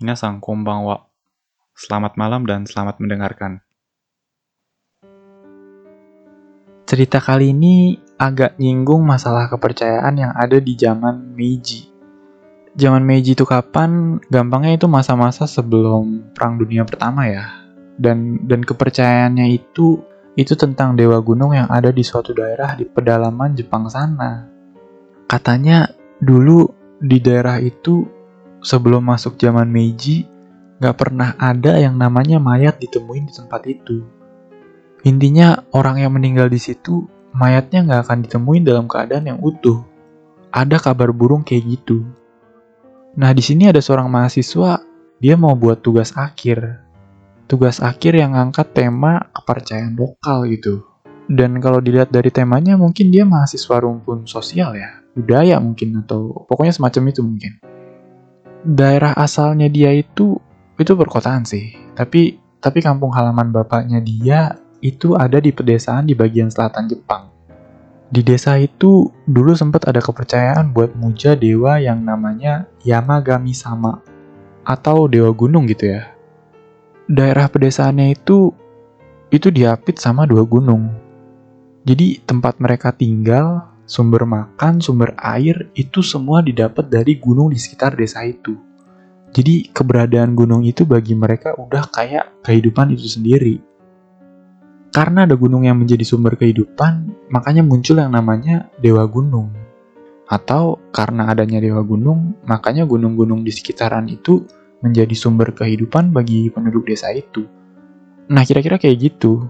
Minasang konbanwa. Selamat malam dan selamat mendengarkan. Cerita kali ini agak nyinggung masalah kepercayaan yang ada di zaman Meiji. Zaman Meiji itu kapan? Gampangnya itu masa-masa sebelum Perang Dunia Pertama ya. Dan dan kepercayaannya itu itu tentang dewa gunung yang ada di suatu daerah di pedalaman Jepang sana. Katanya dulu di daerah itu sebelum masuk zaman Meiji nggak pernah ada yang namanya mayat ditemuin di tempat itu. Intinya orang yang meninggal di situ mayatnya nggak akan ditemuin dalam keadaan yang utuh. Ada kabar burung kayak gitu. Nah di sini ada seorang mahasiswa dia mau buat tugas akhir. Tugas akhir yang ngangkat tema kepercayaan lokal gitu. Dan kalau dilihat dari temanya mungkin dia mahasiswa rumpun sosial ya budaya mungkin atau pokoknya semacam itu mungkin. Daerah asalnya dia itu itu perkotaan sih, tapi tapi kampung halaman bapaknya dia itu ada di pedesaan di bagian selatan Jepang. Di desa itu dulu sempat ada kepercayaan buat muja dewa yang namanya Yamagami sama atau dewa gunung gitu ya. Daerah pedesaannya itu itu diapit sama dua gunung. Jadi tempat mereka tinggal sumber makan, sumber air, itu semua didapat dari gunung di sekitar desa itu. Jadi keberadaan gunung itu bagi mereka udah kayak kehidupan itu sendiri. Karena ada gunung yang menjadi sumber kehidupan, makanya muncul yang namanya Dewa Gunung. Atau karena adanya Dewa Gunung, makanya gunung-gunung di sekitaran itu menjadi sumber kehidupan bagi penduduk desa itu. Nah kira-kira kayak gitu.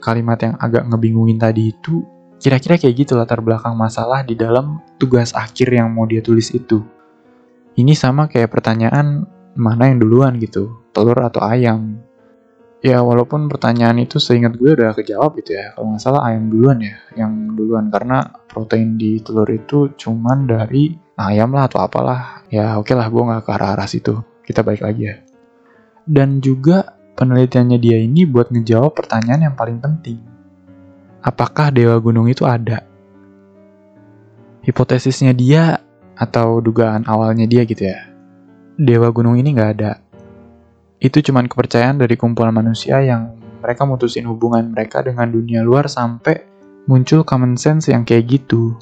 Kalimat yang agak ngebingungin tadi itu Kira-kira kayak gitu latar belakang masalah di dalam tugas akhir yang mau dia tulis itu. Ini sama kayak pertanyaan mana yang duluan gitu, telur atau ayam. Ya walaupun pertanyaan itu seingat gue udah kejawab gitu ya, kalau nggak salah ayam duluan ya, yang duluan karena protein di telur itu cuman dari ayam lah atau apalah. Ya oke okay lah gue nggak ke arah-arah situ, kita balik lagi ya. Dan juga penelitiannya dia ini buat ngejawab pertanyaan yang paling penting apakah dewa gunung itu ada? Hipotesisnya dia atau dugaan awalnya dia gitu ya. Dewa gunung ini nggak ada. Itu cuma kepercayaan dari kumpulan manusia yang mereka mutusin hubungan mereka dengan dunia luar sampai muncul common sense yang kayak gitu.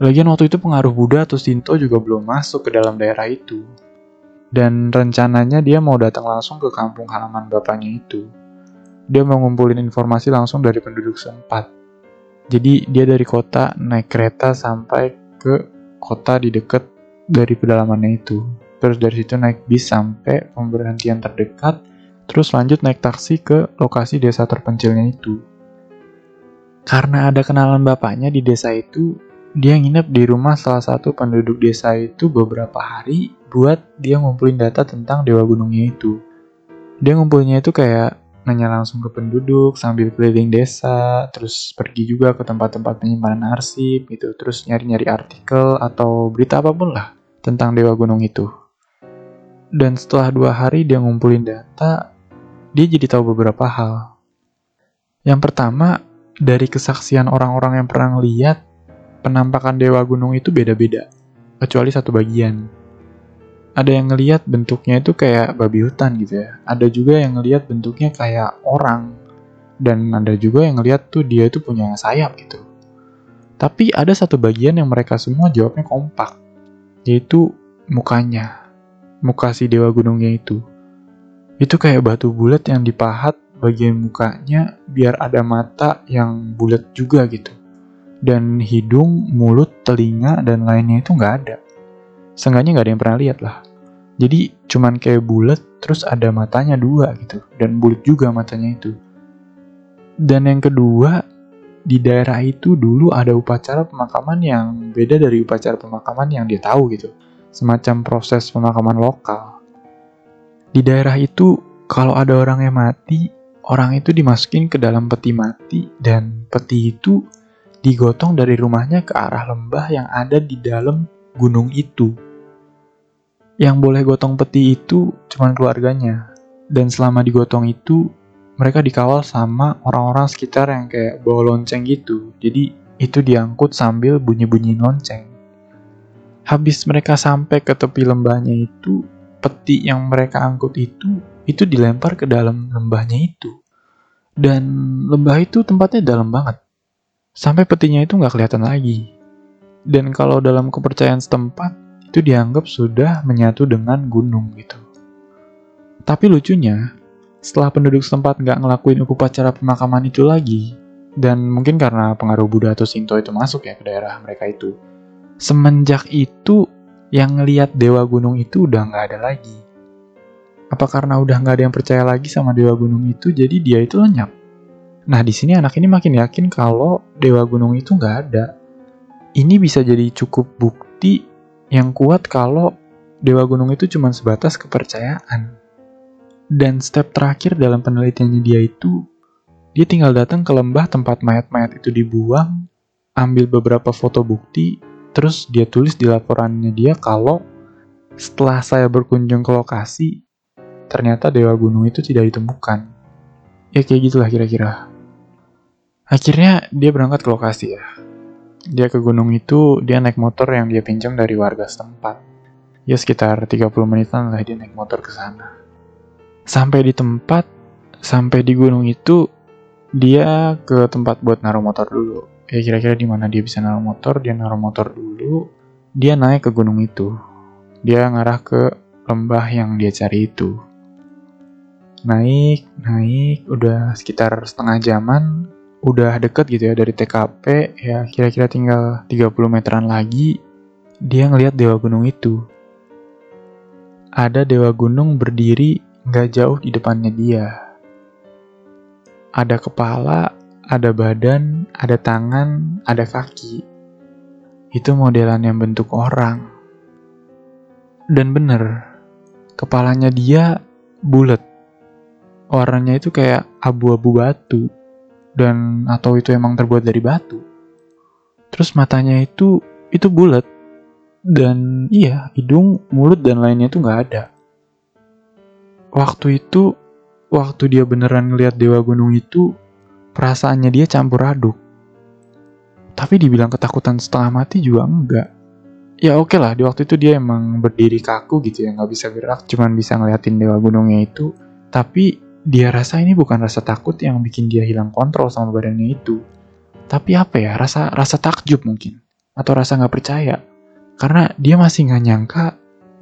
Lagian waktu itu pengaruh Buddha atau Shinto juga belum masuk ke dalam daerah itu. Dan rencananya dia mau datang langsung ke kampung halaman bapaknya itu dia mau ngumpulin informasi langsung dari penduduk setempat. Jadi dia dari kota naik kereta sampai ke kota di dekat dari pedalamannya itu. Terus dari situ naik bis sampai pemberhentian terdekat, terus lanjut naik taksi ke lokasi desa terpencilnya itu. Karena ada kenalan bapaknya di desa itu, dia nginep di rumah salah satu penduduk desa itu beberapa hari buat dia ngumpulin data tentang Dewa Gunungnya itu. Dia ngumpulinnya itu kayak nanya langsung ke penduduk sambil keliling desa, terus pergi juga ke tempat-tempat penyimpanan arsip gitu, terus nyari-nyari artikel atau berita apa pun lah tentang Dewa Gunung itu. Dan setelah dua hari dia ngumpulin data, dia jadi tahu beberapa hal. Yang pertama, dari kesaksian orang-orang yang pernah lihat, penampakan Dewa Gunung itu beda-beda, kecuali satu bagian ada yang ngelihat bentuknya itu kayak babi hutan gitu ya. Ada juga yang ngelihat bentuknya kayak orang. Dan ada juga yang ngelihat tuh dia itu punya sayap gitu. Tapi ada satu bagian yang mereka semua jawabnya kompak. Yaitu mukanya. Muka si dewa gunungnya itu. Itu kayak batu bulat yang dipahat bagian mukanya biar ada mata yang bulat juga gitu. Dan hidung, mulut, telinga, dan lainnya itu nggak ada. Seenggaknya nggak ada yang pernah lihat lah. Jadi cuman kayak bulat terus ada matanya dua gitu dan bulat juga matanya itu. Dan yang kedua di daerah itu dulu ada upacara pemakaman yang beda dari upacara pemakaman yang dia tahu gitu. Semacam proses pemakaman lokal. Di daerah itu kalau ada orang yang mati, orang itu dimasukin ke dalam peti mati dan peti itu digotong dari rumahnya ke arah lembah yang ada di dalam gunung itu. Yang boleh gotong peti itu cuma keluarganya. Dan selama digotong itu, mereka dikawal sama orang-orang sekitar yang kayak bawa lonceng gitu. Jadi itu diangkut sambil bunyi-bunyiin lonceng. Habis mereka sampai ke tepi lembahnya itu, peti yang mereka angkut itu itu dilempar ke dalam lembahnya itu. Dan lembah itu tempatnya dalam banget. Sampai petinya itu nggak kelihatan lagi. Dan kalau dalam kepercayaan setempat, itu dianggap sudah menyatu dengan gunung gitu. Tapi lucunya, setelah penduduk setempat nggak ngelakuin upacara pemakaman itu lagi, dan mungkin karena pengaruh Buddha atau Shinto itu masuk ya ke daerah mereka itu, semenjak itu yang ngeliat dewa gunung itu udah nggak ada lagi. Apa karena udah nggak ada yang percaya lagi sama dewa gunung itu, jadi dia itu lenyap. Nah di sini anak ini makin yakin kalau dewa gunung itu nggak ada. Ini bisa jadi cukup bukti yang kuat kalau dewa gunung itu cuma sebatas kepercayaan. Dan step terakhir dalam penelitiannya dia itu, dia tinggal datang ke lembah tempat mayat-mayat itu dibuang, ambil beberapa foto bukti, terus dia tulis di laporannya dia kalau setelah saya berkunjung ke lokasi, ternyata Dewa Gunung itu tidak ditemukan. Ya kayak gitulah kira-kira. Akhirnya dia berangkat ke lokasi ya. Dia ke gunung itu, dia naik motor yang dia pinjam dari warga setempat. Ya sekitar 30 menitan lah dia naik motor ke sana. Sampai di tempat, sampai di gunung itu, dia ke tempat buat naruh motor dulu. Ya kira-kira di mana dia bisa naruh motor, dia naruh motor dulu, dia naik ke gunung itu. Dia ngarah ke lembah yang dia cari itu naik, naik, udah sekitar setengah jaman, udah deket gitu ya dari TKP, ya kira-kira tinggal 30 meteran lagi, dia ngelihat Dewa Gunung itu. Ada Dewa Gunung berdiri nggak jauh di depannya dia. Ada kepala, ada badan, ada tangan, ada kaki. Itu modelan yang bentuk orang. Dan bener, kepalanya dia bulat warnanya itu kayak abu-abu batu dan atau itu emang terbuat dari batu. Terus matanya itu itu bulat dan iya hidung, mulut dan lainnya itu nggak ada. Waktu itu waktu dia beneran ngeliat dewa gunung itu perasaannya dia campur aduk. Tapi dibilang ketakutan setengah mati juga enggak. Ya oke okay lah, di waktu itu dia emang berdiri kaku gitu ya, nggak bisa gerak, cuman bisa ngeliatin dewa gunungnya itu. Tapi dia rasa ini bukan rasa takut yang bikin dia hilang kontrol sama badannya itu. Tapi apa ya, rasa rasa takjub mungkin. Atau rasa nggak percaya. Karena dia masih nggak nyangka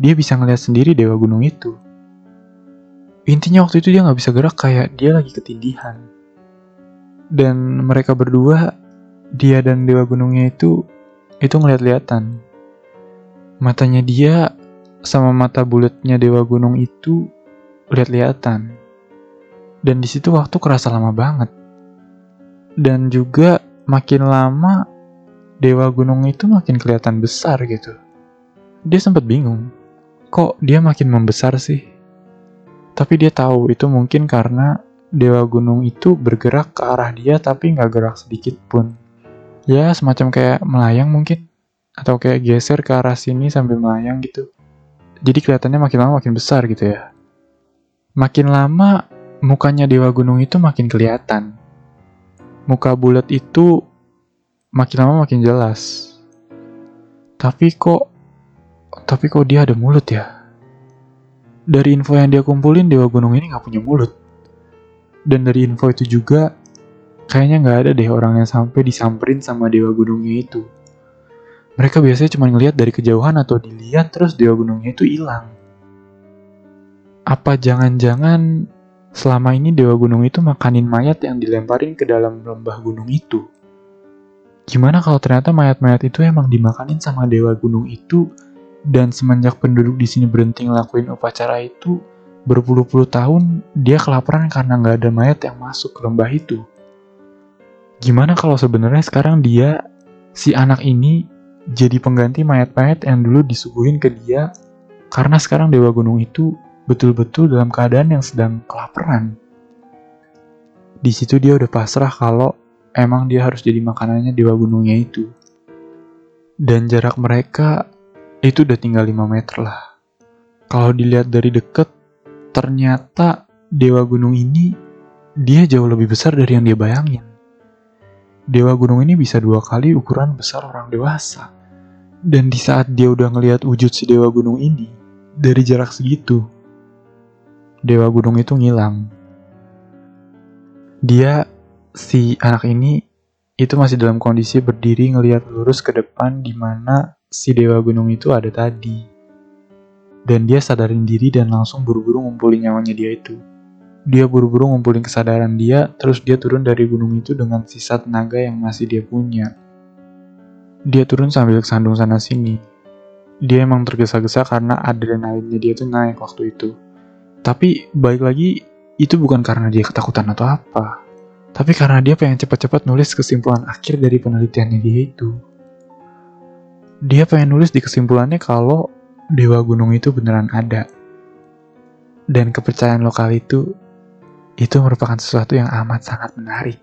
dia bisa ngeliat sendiri Dewa Gunung itu. Intinya waktu itu dia nggak bisa gerak kayak dia lagi ketindihan. Dan mereka berdua, dia dan Dewa Gunungnya itu, itu ngeliat-liatan. Matanya dia sama mata bulatnya Dewa Gunung itu lihat-lihatan dan di situ waktu kerasa lama banget. Dan juga makin lama Dewa Gunung itu makin kelihatan besar gitu. Dia sempat bingung, kok dia makin membesar sih? Tapi dia tahu itu mungkin karena Dewa Gunung itu bergerak ke arah dia tapi nggak gerak sedikit pun. Ya semacam kayak melayang mungkin. Atau kayak geser ke arah sini sambil melayang gitu. Jadi kelihatannya makin lama makin besar gitu ya. Makin lama mukanya Dewa Gunung itu makin kelihatan. Muka bulat itu makin lama makin jelas. Tapi kok tapi kok dia ada mulut ya? Dari info yang dia kumpulin Dewa Gunung ini nggak punya mulut. Dan dari info itu juga kayaknya nggak ada deh orang yang sampai disamperin sama Dewa Gunungnya itu. Mereka biasanya cuma ngelihat dari kejauhan atau dilihat terus Dewa Gunungnya itu hilang. Apa jangan-jangan Selama ini Dewa Gunung itu makanin mayat yang dilemparin ke dalam lembah gunung itu. Gimana kalau ternyata mayat-mayat itu emang dimakanin sama Dewa Gunung itu dan semenjak penduduk di sini berhenti ngelakuin upacara itu, berpuluh-puluh tahun dia kelaparan karena nggak ada mayat yang masuk ke lembah itu. Gimana kalau sebenarnya sekarang dia, si anak ini, jadi pengganti mayat-mayat yang dulu disuguhin ke dia karena sekarang Dewa Gunung itu betul-betul dalam keadaan yang sedang kelaparan. Di situ dia udah pasrah kalau emang dia harus jadi makanannya dewa gunungnya itu. Dan jarak mereka itu udah tinggal 5 meter lah. Kalau dilihat dari deket, ternyata dewa gunung ini dia jauh lebih besar dari yang dia bayangin. Dewa gunung ini bisa dua kali ukuran besar orang dewasa. Dan di saat dia udah ngelihat wujud si dewa gunung ini, dari jarak segitu, Dewa Gunung itu ngilang. Dia, si anak ini, itu masih dalam kondisi berdiri ngelihat lurus ke depan di mana si Dewa Gunung itu ada tadi. Dan dia sadarin diri dan langsung buru-buru ngumpulin nyawanya dia itu. Dia buru-buru ngumpulin kesadaran dia, terus dia turun dari gunung itu dengan sisa tenaga yang masih dia punya. Dia turun sambil kesandung sana sini. Dia emang tergesa-gesa karena adrenalinnya dia tuh naik waktu itu. Tapi balik lagi, itu bukan karena dia ketakutan atau apa. Tapi karena dia pengen cepat-cepat nulis kesimpulan akhir dari penelitiannya dia itu. Dia pengen nulis di kesimpulannya kalau Dewa Gunung itu beneran ada. Dan kepercayaan lokal itu, itu merupakan sesuatu yang amat sangat menarik.